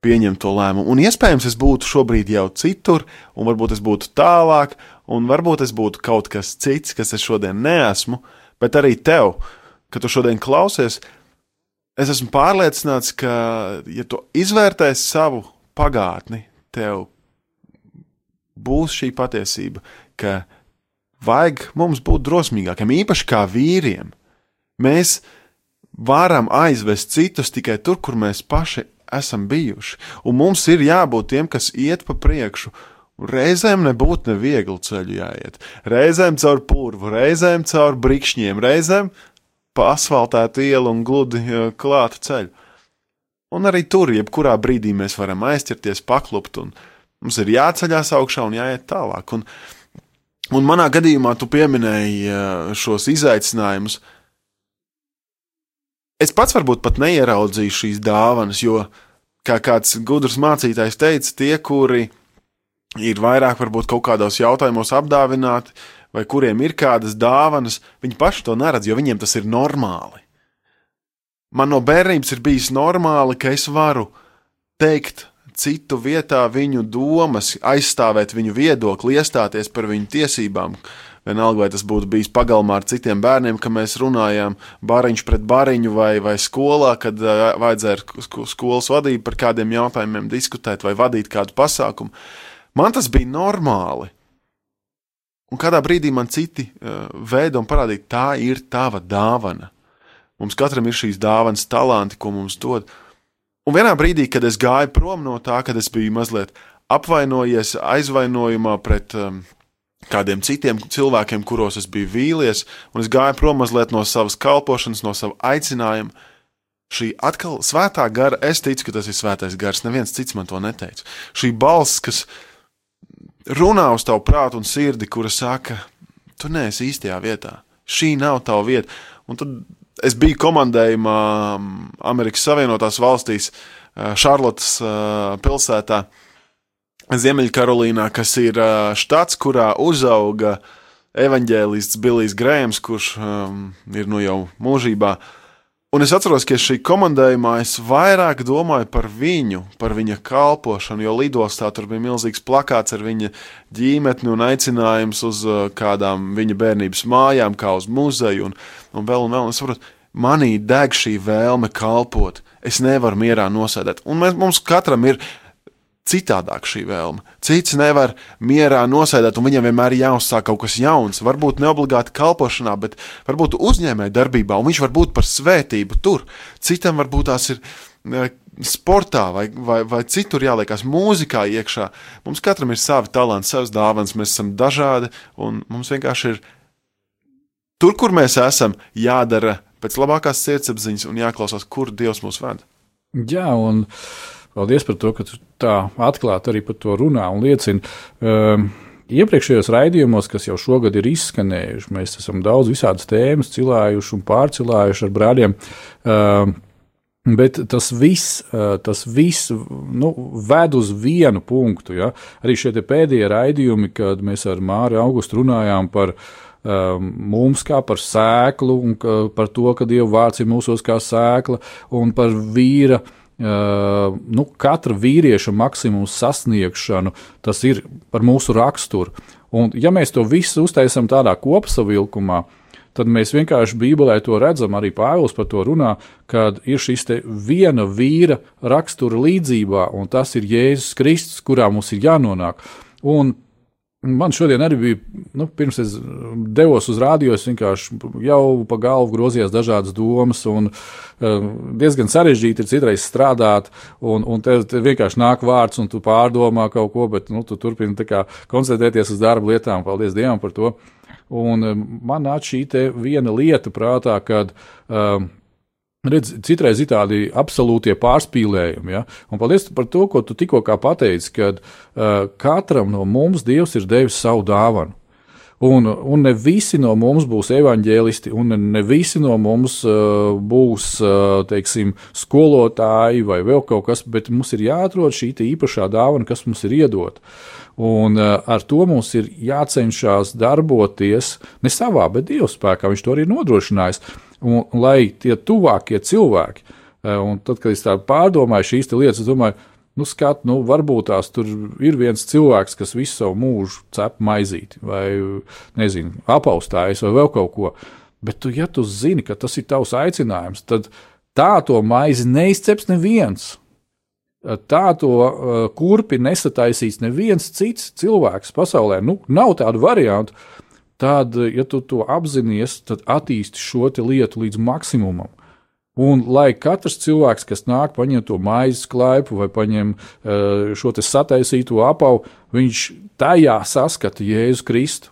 pieņemt to lēmumu. Un iespējams, es būtu šobrīd jau citur, un varbūt es būtu tālāk, un varbūt es būtu kaut kas cits, kas es šodien neesmu, bet arī tev, kad tu šodien klausies, Es esmu pārliecināts, ka, ja tu izvērtēsi savu pagātni, tev būs šī patiesība, ka vajag mums būt drosmīgākiem, īpaši kā vīriem. Mēs varam aizvest citus tikai tur, kur mēs paši esam bijuši, un mums ir jābūt tiem, kas iet pa priekšu. Reizēm nebūtu neviegli ceļu jāiet, reizēm caur purvu, reizēm caur brikšņiem, reizēm pa asfaltētu ielu un gludi klāta ceļu. Un arī tur, jebkurā brīdī mēs varam aizķerties, paklupt, un mums ir jāceļās augšā un jāiet tālāk. Un, un manā gadījumā tu pieminēji šos izaicinājumus. Es pats varbūt pat neieraudzīju šīs dāvanas, jo kā kāds gudrs mācītājs teica, tie, kuri ir vairāk varbūt kaut kādos jautājumos apdāvināti, vai kuriem ir kādas dāvanas, viņi paši to neredz, jo viņiem tas ir normāli. Man no bērnības ir bijis normāli, ka es varu teikt citu vietā viņu domas, aizstāvēt viņu viedokli, iestāties par viņu tiesībām. Vienalga, vai tas būtu bijis pagalmā ar citiem bērniem, kad mēs runājām bariņš pret bariņu, vai, vai skolā, kad uh, vajadzēja ar skolas vadību par kādiem jautājumiem diskutēt vai vadīt kādu pasākumu. Man tas bija normāli. Un kādā brīdī man citi uh, veidi un parādīja, tā ir tava dāvana. Mums katram ir šīs dāvanas, talanti, ko mums dod. Un vienā brīdī, kad es gāju prom no tā, kad es biju mazliet apvainojies, aizvainojumā pret um, kādiem citiem cilvēkiem, kuros es biju vīlies, un es gāju prom mazliet no savas kalpošanas, no sava aicinājuma. Šī atkal svētā gara, es ticu, ka tas ir svētais gars, neviens cits man to neteica. Šī balss, kas runā uz tavu prātu un sirdi, kura saka, tu neesi īstajā vietā, šī nav tava vieta. Un tad es biju komandējumā um, Amerikas Savienotās valstīs, uh, Šarlotas uh, pilsētā, Ziemeļkarolīnā, kas ir uh, štats, kurā uzauga evaņģēlists Bilijs Grējams, kurš um, ir nu jau mūžībā. Uh, Un es atceros, ka šī komandējumā es vairāk domāju par viņu, par viņa kalpošanu, jo lidostā tur bija milzīgs plakāts ar viņa ģimeni un aicinājums uz uh, kādām viņa bērnības mājām, kā uz muzeju un, un vēl un vēl. Un es saprotu, manī deg šī vēlme kalpot. Es nevaru mierā nosēdēt. Un mēs, mums katram ir citādāk šī vēlme. Cits nevar mierā nosēdēt, un viņam vienmēr ir jāuzsāk kaut kas jauns. Varbūt ne obligāti kalpošanā, bet varbūt uzņēmēji darbībā, un viņš var būt par svētību tur. Citam varbūt tās ir sportā vai, vai, vai citur jāliekās mūzikā iekšā. Mums katram ir savi talanti, savas dāvanas, mēs esam dažādi, un mums vienkārši ir tur, kur mēs esam, jādara pēc labākās sirdsapziņas un jāklausās, kur Dievs mūs ved. Jā, un Paldies par to, ka tu tā atklāti arī par to runā un liecina. Um, Iepriekšējos raidījumos, kas jau šogad ir izskanējuši, mēs esam daudz visādas tēmas cilājuši un pārcilājuši ar brāļiem. Uh, Bet tas viss, uh, tas viss nu, ved uz vienu punktu. Ja? Arī šie pēdējie raidījumi, kad mēs ar Māri Augustu runājām par um, mums kā par sēklu, un par to, ka Dieva vārds ir mūsos kā sēkla, un par vīra Uh, nu, katra vīrieša maksimums sasniegšanu, tas ir par mūsu raksturu. Un, ja mēs to visu uztaisām tādā kopsavilkumā, tad mēs vienkārši Bībelē to redzam, arī Pāvils par to runā, kad ir šis viena vīra rakstura līdzībā, un tas ir Jēzus Kristus, kurā mums ir jānonāk. Un Man šodien arī bija, nu, pirms es devos uz rādio, es vienkārši jau pa galvu grozījos dažādas domas, un uh, diezgan sarežģīti ir citreiz strādāt, un, un tev te vienkārši nāk vārds, un tu pārdomā kaut ko, bet nu, tu turpini koncentrēties uz darba lietām. Paldies Dievam par to! Un uh, man nāca šī viena lieta prātā, kad uh, Redz, citreiz ir tādi absolūtie pārspīlējumi. Ja? Un paldies par to, ko tu tikko pateici, ka uh, katram no mums Dievs ir devis savu dāvanu. Un, un ne visi no mums būs evaņģēlisti, un ne, visi no mums uh, būs uh, teiksim, skolotāji vai vēl kaut kas, bet mums ir jāatrod šī īpašā dāvana, kas mums ir iedota. Un uh, ar to mums ir jācenšas darboties ne savā, bet Dieva spēkā. Viņš to arī nodrošinājis. Un, un lai tie tuvākie cilvēki, eh, un tad, kad es tā pārdomāju šīs lietas, es domāju, nu, skat, nu, varbūt tās tur ir viens cilvēks, kas visu savu mūžu cep maizīti, vai, nezinu, apaustājas, vai vēl kaut ko. Bet, tu, ja tu zini, ka tas ir tavs aicinājums, tad tā to maizi neizceps neviens. Tā to uh, kurpi nesataisīs neviens cits cilvēks pasaulē. Nu, nav tādu variantu. Tad, ja tu to apzinājies, tad attīsti šo lietu līdz maksimumam. Un lai katrs cilvēks, kas nāk, paņem to maizes klaipu vai paņem uh, šo sataisīto apavu, viņš tajā saskata Jēzu Kristu.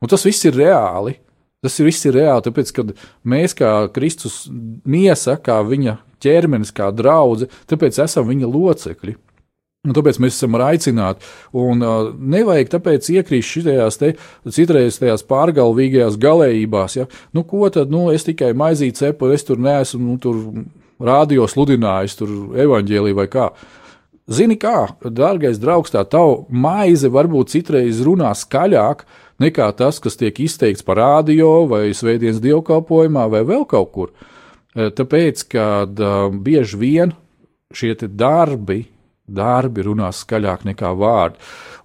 Un tas viss ir reāli. Tas viss ir reāli, tāpēc, ka mēs kā Kristus miesa, kā viņa ķermenis, kā draudzene, tāpēc esam viņa locekļi. Un tāpēc mēs esam aicināti. Un, uh, nevajag tāpēc iekrist šajās te, citreiz tajās pārgalvīgajās galējībās. Ja? Nu, ko tad, nu, es tikai maizīju cepu, es tur neesmu, nu, tur rādio sludinājis tur evaņģēlī vai kā. Zini kā, dārgais draugs, tā tava maize varbūt citreiz runā skaļāk nekā tas, kas tiek izteikts par rādio vai svētdienas dievkalpojumā vai vēl kaut kur. Tāpēc, kad uh, bieži vien šie darbi, darbi runā skaļāk nekā vārdi.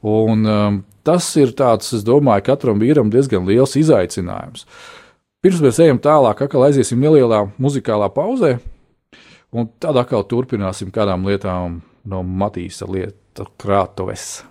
Un, um, tas ir tāds, es domāju, katram vīram diezgan liels izaicinājums. Pirms mēs ejam tālāk, atkal aiziesim nelielā muzikālā pauzē, un tad atkal turpināsim kādām lietām no Matīsa lietu krātuves.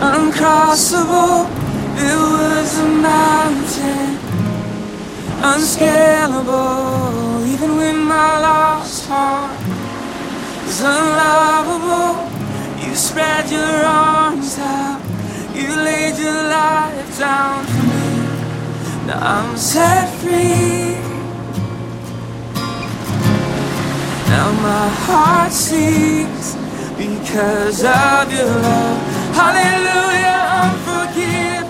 Uncrossable. It was a mountain, unscalable. Even when my lost heart was unlovable, you spread your arms out, you laid your life down for me. Now I'm set free. Now my heart sings because of your love. Hallelujah, I'm forgiven.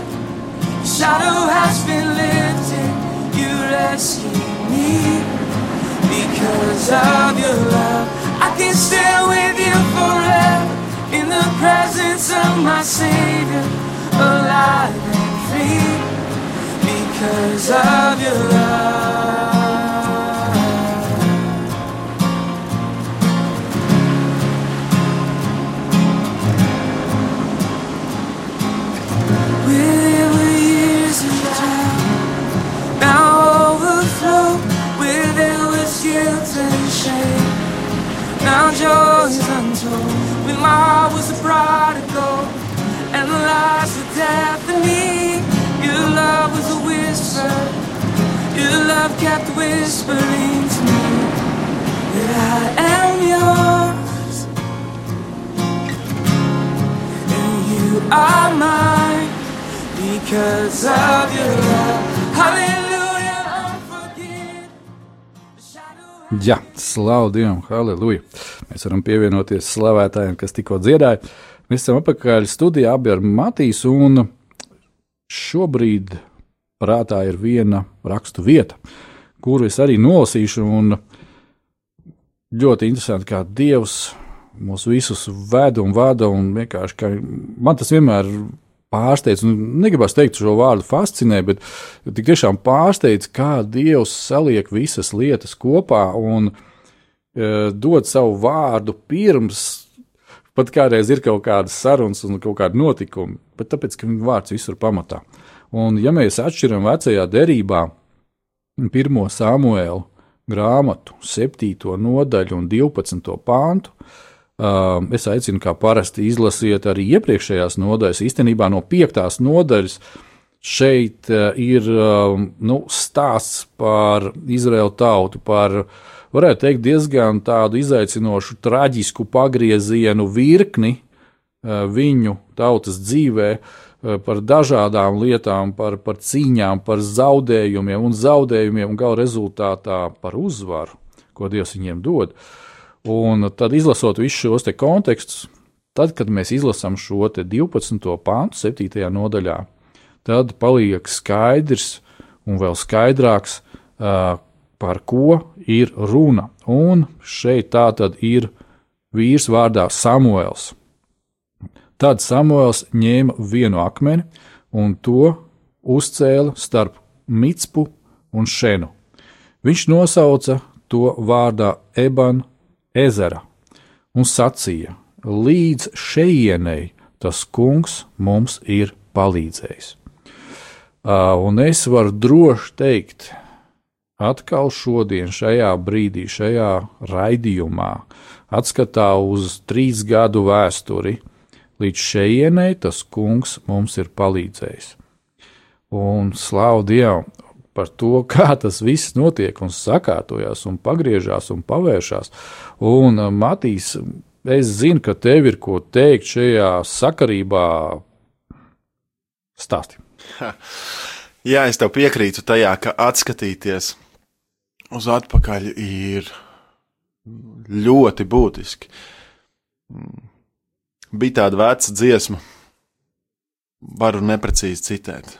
Shadow has been lifted. You rescued me because of your love. I can stand with you forever in the presence of my Savior, alive and free because of your love. Now joy is untold. When my was a prodigal, and the lies were me. Your love was a whisper. Your love kept whispering to me that I am yours, and you are mine because of your love. Hallelujah. Jā, slavu Dievam, halleluja. Mēs varam pievienoties slavētājiem, kas tikko dziedāja. Mēs esam apakaļ studijā abi ar Matīsu, un šobrīd prātā ir viena rakstu vieta, kuru es arī nolasīšu. Ļoti interesanti, kā Dievs mūs visus veda un vada, un man tas vienmēr ir pārsteidz, nu, negribas teikt šo vārdu fascinē, bet tik tiešām pārsteidz, kā Dievs saliek visas lietas kopā un e, dod savu vārdu pirms. Pat kādreiz ir kaut kādas sarunas un kaut kādi notikumi, bet tāpēc, ka viņa vārds visur pamatā. Un, ja mēs atšķiram vecajā derībā, pirmo Samuēlu grāmatu, 7. nodaļu un 12. pāntu, es aicinu, kā parasti, izlasiet arī iepriekšējās nodaļas. Īstenībā no piektās nodaļas Šeit uh, ir uh, nu, stāsts par Izraēlu tautu, par, varētu teikt, diezgan tādu izaicinošu, traģisku pagriezienu virkni uh, viņu tautas dzīvē, uh, par dažādām lietām, par, par cīņām, par zaudējumiem un zaudējumiem, un gala rezultātā par uzvaru, ko Dievs viņiem dod. Un tad, izlasot visus šos kontekstus, tad, kad mēs izlasām šo 12. pāntu, 7. nodaļā, tad paliek skaidrs un vēl skaidrāks, par ko ir runa. Un šeit tā tad ir vīrs vārdā Samuēls. Tad Samuēls ņēma vienu akmeni un to uzcēla starp Mitspu un Šenu. Viņš nosauca to vārdā Eban ezera un sacīja: Līdz šejienei tas kungs mums ir palīdzējis. Un es varu droši teikt, atkal šodien, šajā brīdī, šajā raidījumā, atskatā uz trīs gadu vēsturi, līdz šejienei tas kungs mums ir palīdzējis. Un slāvu Dievam par to, *laughs* kā tas viss notiek un sakārtojas un pagriežās un pavēršās. Un Matīs, es zinu, ka tev ir ko teikt šajā sakarībā. Stāsti. Jā, es tev piekrītu tajā, ka atskatīties uz atpakaļ ir ļoti būtiski. Bija tāda veca dziesma, varu neprecīzi citēt.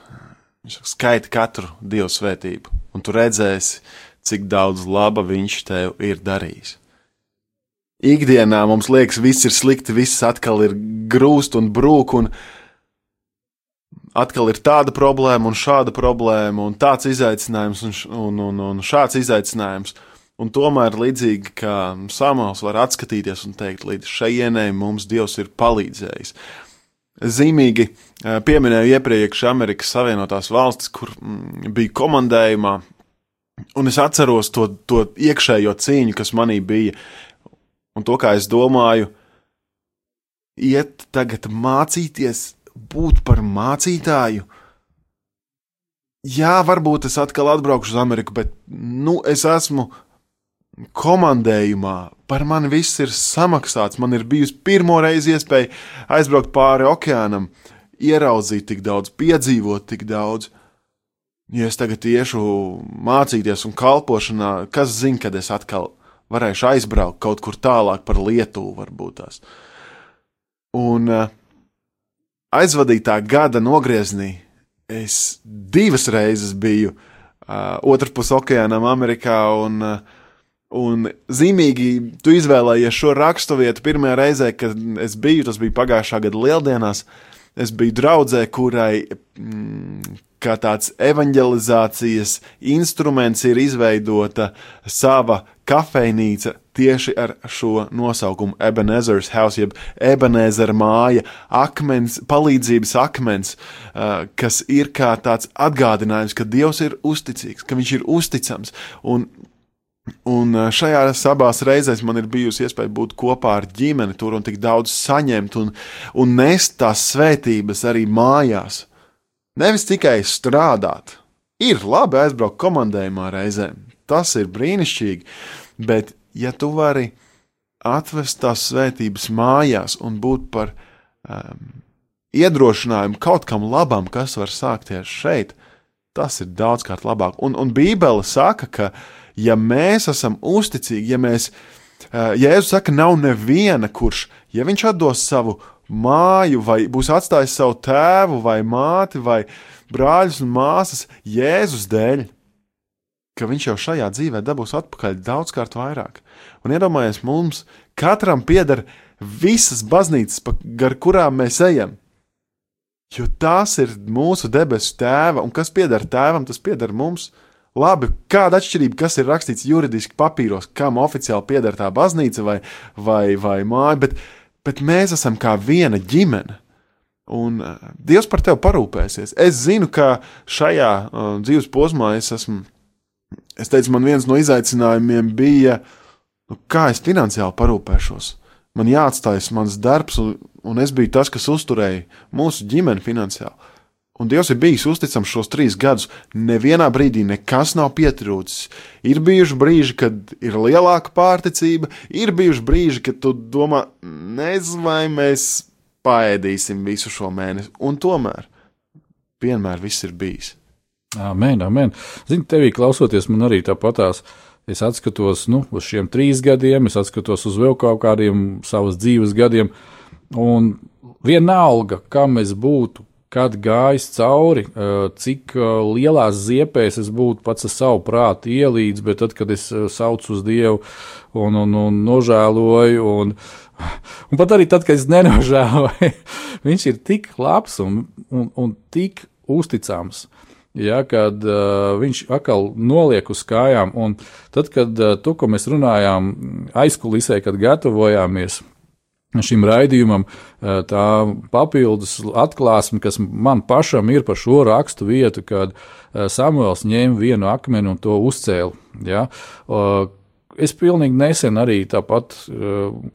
Viņš saka, skaiti katru dievu svētību, un tu redzēsi, cik daudz laba viņš tev ir darījis. Ikdienā mums liekas, viss ir slikti, viss atkal ir grūst un brūk, un atkal ir tāda problēma, un šāda problēma, un tāds izaicinājums, un, un, un, un šāds izaicinājums. Un tomēr, līdzīgi kā Samuēls var atskatīties un teikt, līdz šejienei mums Dievs ir palīdzējis. Zīmīgi pieminēju iepriekš Amerikas Savienotās valstis, kur mm, bija komandējumā, un es atceros to, to iekšējo cīņu, kas manī bija, un to, kā es domāju, iet tagad mācīties būt par mācītāju. Jā, varbūt es atkal atbraukšu uz Ameriku, bet nu, es esmu komandējumā. Par mani viss ir samaksāts. Man ir bijusi pirmo reizi iespēja aizbraukt pāri okeānam, ieraudzīt tik daudz, piedzīvot tik daudz. Ja es tagad iešu mācīties un kalpošanā, kas zina, kad es atkal varēšu aizbraukt kaut kur tālāk par Lietuvu, varbūt tās. Un uh, aizvadītā gada nogriezienī es divas reizes biju uh, otrpus okeānam, Amerikā. Un, uh, un zīmīgi, tu izvēlējies šo raksturvietu pirmajā reizē, kad es biju, tas bija pagājušā gada lieldienās. Es biju draudzē, kurai mm, kā tāds evanģelizācijas instruments ir izveidota sava kafejnīca tieši ar šo nosaukumu Ebenezer's House, jeb Ebenezera māja, akmens, palīdzības akmens, uh, kas ir kā tāds atgādinājums, ka Dievs ir uzticīgs, ka Viņš ir uzticams. Un, Un šajās abās reizēs man ir bijusi iespēja būt kopā ar ģimeni tur un tik daudz saņemt un, un nest tās svētības arī mājās. Nevis tikai strādāt. Ir labi aizbraukt komandējumā reizēm, tas ir brīnišķīgi, bet ja tu vari atvest tās svētības mājās un būt par um, iedrošinājumu kaut kam labam, kas var sākties šeit, tas ir daudzkārt labāk. Un, un Bībele saka, ka, ja mēs esam uzticīgi, ja mēs, uh, Jēzus saka, nav neviena, kurš, ja viņš atdos savu māju, vai būs atstājis savu tēvu, vai māti, vai brāļus un māsas Jēzus dēļ, ka viņš jau šajā dzīvē dabūs atpakaļ daudzkārt vairāk. Un iedomājieties, mums katram pieder visas baznīcas, gar kurām mēs ejam. Jo tās ir mūsu debesu tēva, un kas pieder tēvam, tas pieder mums. Labi, kāda atšķirība, kas ir rakstīts juridiski papīros, kam oficiāli pieder tā baznīca vai, vai, vai māja, bet, bet mēs esam kā viena ģimene. Un uh, Dievs par tevi parūpēsies. Es zinu, ka šajā uh, dzīves posmā es esmu es teicu, man viens no izaicinājumiem bija, nu, kā es finansiāli parūpēšos. Man jāatstājas mans darbs, un, un es biju tas, kas uzturēja mūsu ģimeni finansiāli. Un Dievs ir bijis uzticams šos trīs gadus. Nevienā brīdī nekas nav pietrūcis. Ir bijuši brīži, kad ir lielāka pārticība, ir bijuši brīži, kad tu domā, nezinu, vai mēs paēdīsim visu šo mēnesi. Un tomēr vienmēr viss ir bijis. Amen, amen. Zini, tevī klausoties, man arī tāpatās. Es atskatos nu, uz šiem trīs gadiem, es atskatos uz vēl kaut kādiem savas dzīves gadiem. Un vienalga, kā mēs būtu kad gājis cauri, cik lielās ziepēs es būtu pats ar savu prātu ielīdz, bet tad, kad es saucu uz Dievu un, un, un nožēloju, un, *laughs* un pat arī tad, kad es nenožēloju, *laughs* viņš ir tik labs un, un, un tik uzticams. Ja, kad uh, viņš atkal noliek uz kājām, un tad, kad uh, tu, ko mēs runājām aizkulisē, kad gatavojāmies šim raidījumam tā papildus atklāsme, kas man pašam ir par šo rakstu vietu, kad Samuēls ņēma vienu akmeni un to uzcēla. Ja? Es pilnīgi nesen arī tāpat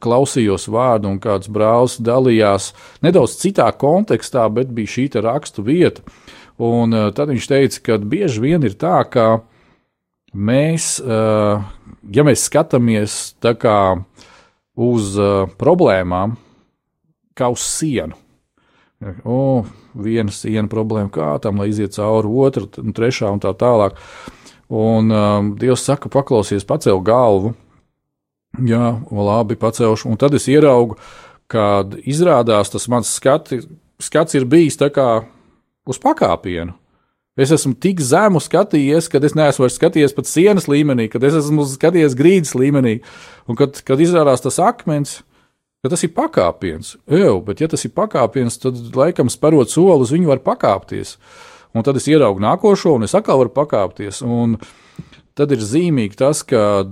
klausījos vārdu, un kāds brālis dalījās nedaudz citā kontekstā, bet bija šī rakstu vieta. Un tad viņš teica, ka bieži vien ir tā, ka mēs, ja mēs skatāmies tā kā uz uh, problēmām, kā uz sienu. O, viena siena problēma, kā tam, lai iziet cauri otra, un trešā un tā tālāk. Un um, Dievs saka, paklausies, pacel galvu. Jā, labi, pacelšu. Un tad es ieraugu, kad izrādās tas mans skati, skats ir bijis tā kā uz pakāpienu. Es esmu tik zemu skatījies, kad es neesmu vairs skatījies pat sienas līmenī, kad es esmu skatījies grīdas līmenī, un kad, kad izrādās tas akmens, ka tas ir pakāpiens. Ew, bet, ja tas ir pakāpiens, tad laikam sparot soli uz viņu var pakāpties. Un tad es ieraugu nākošo, un es atkal varu pakāpties. Un tad ir zīmīgi tas, ka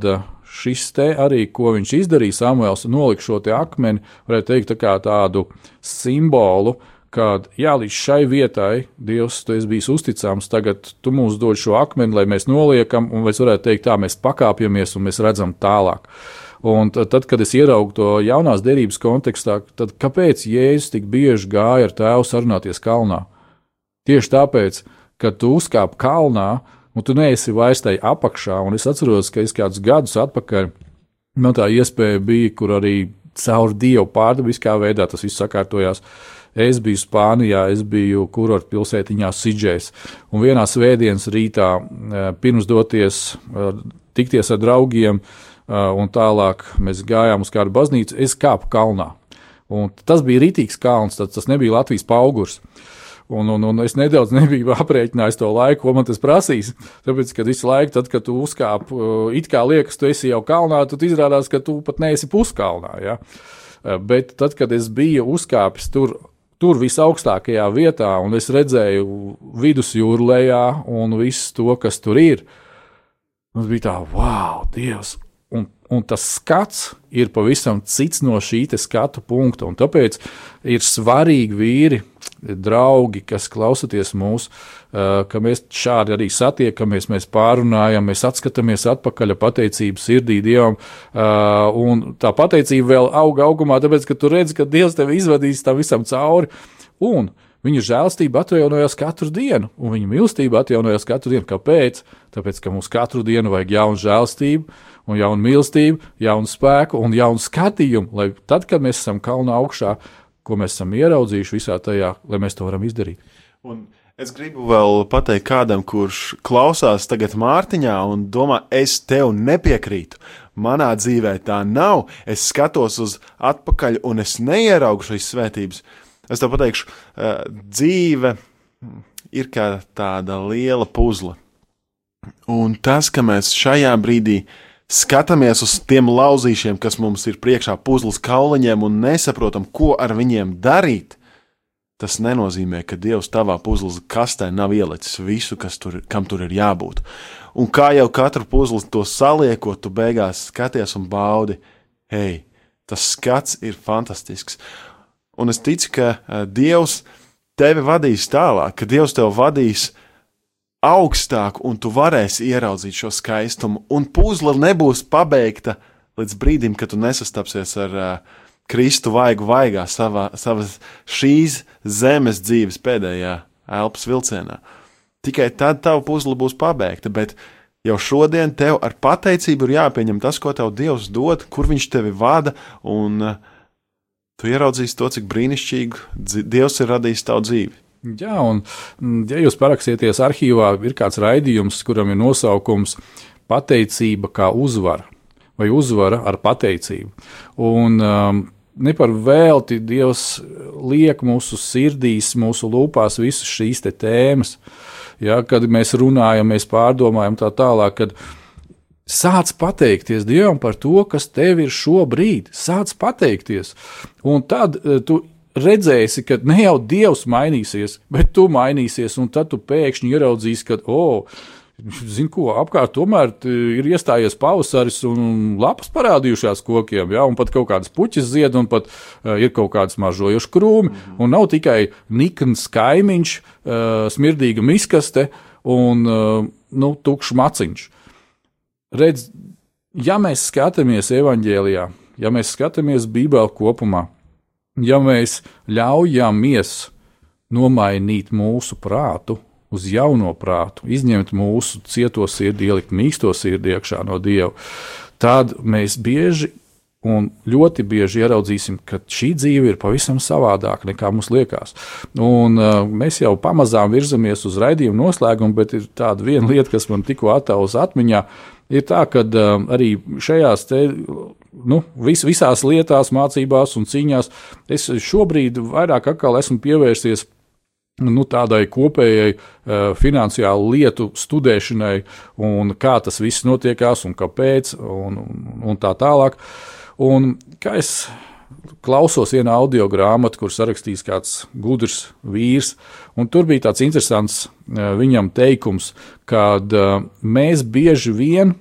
šis te arī, ko viņš izdarīja, Samuēls, nolika šo akmeni, varētu teikt, tā kā tādu simbolu kad jā, līdz šai vietai Dievs, tu esi bijis uzticams, tagad tu mums dod šo akmeni, lai mēs noliekam, un mēs varētu teikt, tā mēs pakāpjamies un mēs redzam tālāk. Un tad, kad es ieraugu to jaunās derības kontekstā, tad kāpēc Jēzus tik bieži gāja ar tēvu sarunāties kalnā? Tieši tāpēc, ka tu uzkāp kalnā, un tu neesi vairs tajā apakšā, un es atceros, ka es kādus gadus atpakaļ, man tā iespēja bija, kur arī caur Dievu pārdabiskā veidā tas viss sakārtojās. Uh, Es biju Spānijā, es biju kurorta pilsētiņā Sidžēs. Un vienā svētdienas rītā, eh, pirms doties eh, tikties ar draugiem, eh, un tālāk mēs gājām uz kādu baznīcu, es kāpu kalnā. Un tas bija rītīgs kalns, tas, nebija Latvijas augurs. Un, un, un es nedaudz nebiju *laughs* aprēķinājis to laiku, ko man tas prasīs. Tāpēc, kad visu laiku, tad, kad tu uzkāp, it kā liekas, tu esi jau kalnā, tad izrādās, ka tu pat neesi puskalnā. Ja? Bet tad, kad es biju uzkāpis tur tur visaugstākajā vietā, un es redzēju vidusjūru lejā un visu to, kas tur ir. Mums bija tā, wow, Dievs! Un, un tas skats ir pavisam cits no šī skatu punkta. Tāpēc ir svarīgi vīri, draugi, kas klausoties mūsu ka mēs šādi arī satiekamies, mēs pārunājam, mēs atskatāmies atpakaļ pateicību sirdī Dievam. Un tā pateicība vēl auga augumā, tāpēc, ka tu redzi, ka Dievs tevi izvadīs tam visam cauri. Un Viņa žēlstība atjaunojas katru dienu, un viņa mīlestība atjaunojas katru dienu. Kāpēc? Tāpēc, ka mums katru dienu vajag jaunu žēlstību, un jaunu mīlestību, jaunu spēku un jaunu skatījumu, lai tad, kad mēs esam kalnā augšā, ko mēs esam ieraudzījuši visā tajā, lai mēs to varam izdarīt. Un Es gribu vēl pateikt kādam, kurš klausās tagad Mārtiņā un domā, es tev nepiekrītu. Manā dzīvē tā nav. Es skatos uz atpakaļ un es neieraugu šīs svētības. Es tev pateikšu, dzīve ir kā tāda liela puzle. Un tas, ka mēs šajā brīdī skatāmies uz tiem lauzīšiem, kas mums ir priekšā puzles kauliņiem un nesaprotam, ko ar viņiem darīt, tas nenozīmē, ka Dievs tavā puzles kastē nav ielicis visu, tur, kam tur ir jābūt. Un kā jau katru puzli to saliekot, tu beigās skaties un baudi, hei, tas skats ir fantastisks. Un es ticu, ka uh, Dievs tevi vadīs tālāk, ka Dievs tevi vadīs augstāk, un tu varēsi ieraudzīt šo skaistumu, un puzle nebūs pabeigta līdz brīdim, kad tu nesastapsies ar uh, Kristu vaigu vaigā savā, savas šīs zemes dzīves pēdējā elpas vilcienā. Tikai tad tava puzle būs pabeigta, bet jau šodien tev ar pateicību ir jāpieņem tas, ko tev Dievs dod, kur viņš tevi vada, un uh, tu ieraudzīsi to, cik brīnišķīgi dzi- Dievs ir radījis tavu dzīvi. Jā, un mm, ja jūs paraksieties arhīvā, ir kāds raidījums, kuram ir nosaukums Pateicība kā uzvara vai uzvara ar pateicību. Un, um, ne par velti Dievs liek mūsu sirdīs, mūsu lūpās visas šīs te tēmas. Ja, kad mēs runājam, mēs pārdomājam tā tālāk, kad sāc pateikties Dievam par to, kas tev ir šobrīd. Sāc pateikties. Un tad eh, tu redzēsi, ka ne jau Dievs mainīsies, bet tu mainīsies, un tad tu pēkšņi ieraudzīsi, ka, oh, Zinu, ko apkārt tomēr ir iestājies pavasaris un lapas parādījušās kokiem, ja, un pat kaut kādas puķis zied, un pat uh, ir kaut kādas mažojuši krūmi, un nav tikai nikns kaimiņš, uh, smirdīga miskaste un uh, nu, tukšs maciņš. Redz, ja mēs skatāmies evaņģēlijā, ja mēs skatāmies Bībelē kopumā, ja mēs ļaujamies nomainīt mūsu prātu uz jauno prātu, izņemt mūsu cieto sirdi, ielikt mīksto sirdi iekšā no Dieva, tad mēs bieži un ļoti bieži ieraudzīsim, ka šī dzīve ir pavisam savādāka nekā mums liekas. Un, uh, mēs jau pamazām virzamies uz raidījumu noslēgumu, bet ir tāda viena lieta, kas man tikko attēlus atmiņā. Ir tā, ka uh, arī šajās te, nu, vis, visās lietās, mācībās un cīņās es šobrīd vairāk esmu pievērsies nu, tādai kopējai uh, finansiālu lietu studēšanai, un kā tas viss notiekās, un kāpēc, un, un, un tā tālāk. Un kā es klausos vienā audio grāmatā, kur sarakstījis kāds gudrs vīrs, un tur bija tāds interesants uh, viņam teikums, kad uh, mēs bieži vien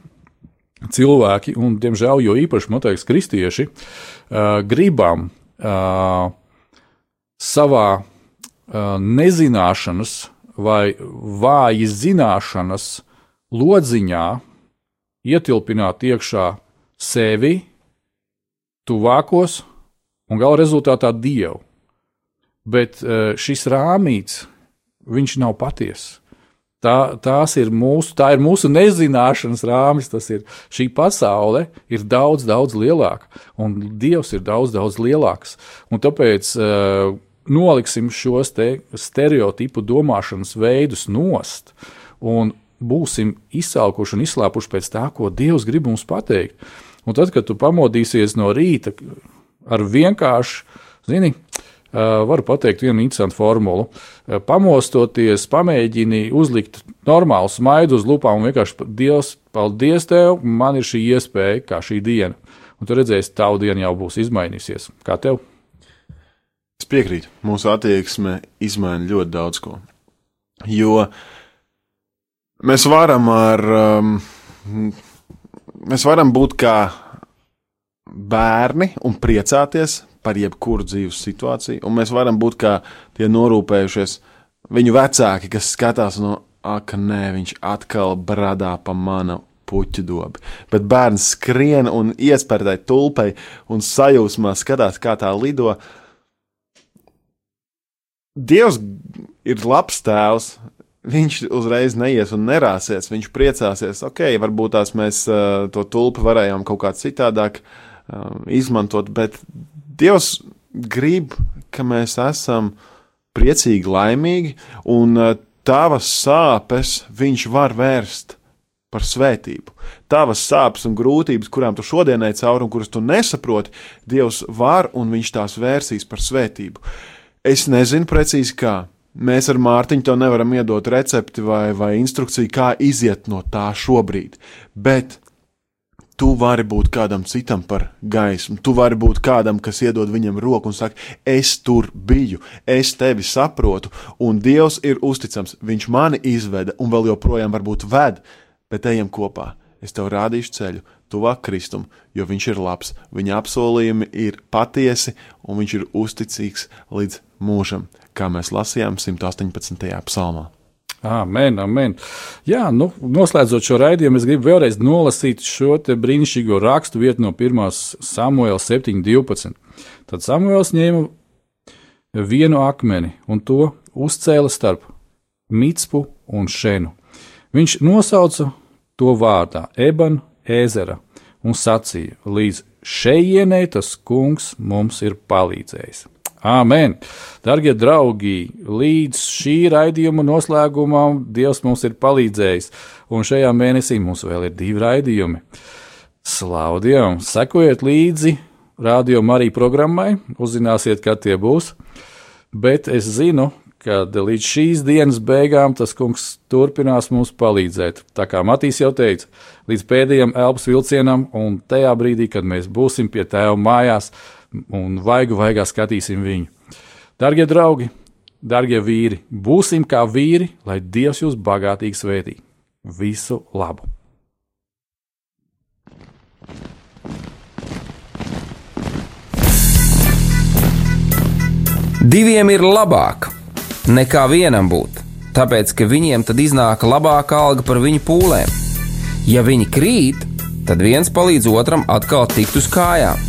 cilvēki, un diemžēl jo īpaši, liekas, kristieši, uh, gribam uh, savā uh, nezināšanas vai vājas zināšanas lodziņā ietilpināt iekšā sevi, tuvākos un gala rezultātā dievu. Bet šis rāmīts, viņš nav patiess. Tā, tās ir mūsu, tā ir mūsu nezināšanas rāmis. Tas ir šī pasaule, ir daudz, daudz lielāka, un Dievs ir daudz, daudz lielāks. Un tāpēc uh, noliksim šos te stereotipu domāšanas veidus nost un būsim izsalkuši un izslāpuši pēc tā, ko Dievs grib mums pateikt. Un tad, kad tu pamodīsies no rīta ar vienkāršu, zini, varu pateikt vienu interesantu formulu. Uh, pamostoties, pamēģini uzlikt normālu smaidu uz lupām un vienkārši Dievs, paldies tev, man ir šī iespēja, kā šī diena. Un tu redzēsi, tavu dienu jau būs izmainījusies. Kā tev? Es piekrītu, mūsu attieksme izmaina ļoti daudz ko. Jo mēs varam ar, um, mēs varam būt kā bērni un priecāties par jebkuru dzīves situāciju, un mēs varam būt kā tie norūpējušies viņu vecāki, kas skatās no, ak, nē, viņš atkal bradā pa manu puķu dobi. Bet bērns skrien un iespērtai tulpai un sajūsmā skatās, kā tā lido. Dievs ir labs tēvs. Viņš uzreiz neies un nerāsies. Viņš priecāsies, ok, varbūt tās mēs uh, to tulpi varējām kaut kā citādāk uh, izmantot, bet Dievs grib, ka mēs esam priecīgi, laimīgi, un uh, tavas sāpes viņš var vērst par svētību. Tavas sāpes un grūtības, kurām tu šodien ej cauri un kuras tu nesaproti, Dievs var un viņš tās vērsīs par svētību. Es nezinu precīzi kā. Mēs ar Mārtiņu to nevaram iedot recepti vai, vai instrukciju, kā iziet no tā šobrīd. Bet tu vari būt kādam citam par gaismu. Tu vari būt kādam, kas iedod viņam roku un saka, es tur biju, es tevi saprotu, un Dievs ir uzticams. Viņš mani izveda un vēl joprojām varbūt ved, bet ejam kopā. Es tev rādīšu ceļu, tuvāk Kristum, jo viņš ir labs, viņa apsolījumi ir patiesi un viņš ir uzticīgs līdz mūžam, kā mēs lasījām 118. psalmā. Amen, amen. Jā, nu, noslēdzot šo raidījumu, es gribu vēlreiz nolasīt šo brīnišķīgo rakstu vietu no 1. Samuēla 7.12. Tad Samuēls ņēma vienu akmeni un to uzcēla starp Mitspu un Šenu. Viņš nosauca to vārdā Ebanu ezera un sacīja: Līdz šejienei tas kungs mums ir palīdzējis. Āmen! Darbie draugi, līdz šī raidījuma noslēgumam Dievs mums ir palīdzējis, un šajā mēnesī mums vēl ir divi raidījumi. Slavu Dievam! Sekojiet līdzi radio Marija programmai, uzzināsiet, kad tie būs. Bet es zinu, ka līdz šīs dienas beigām tas kungs turpinās mums palīdzēt. Tā kā Matīs jau teica, līdz pēdējiem elpas vilcienam, un tajā brīdī, kad mēs būsim pie tēva mājās un vaigu vaigā skatīsim viņu. Darbie draugi, darbie vīri, būsim kā vīri, lai Dievs jūs bagātīgi svētī. Visu labu! Diviem ir labāk nekā vienam būt, tāpēc ka viņiem tad iznāk labāka alga par viņu pūlēm. Ja viņi krīt, tad viens palīdz otram atkal tikt uz kājām.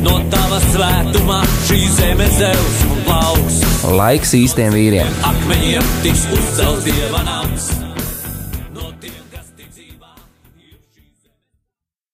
No tava svētumā šī zeme zeus un plauks. Laiks īstiem vīriem! Akmeņiem tiks uzcelts dieva nams.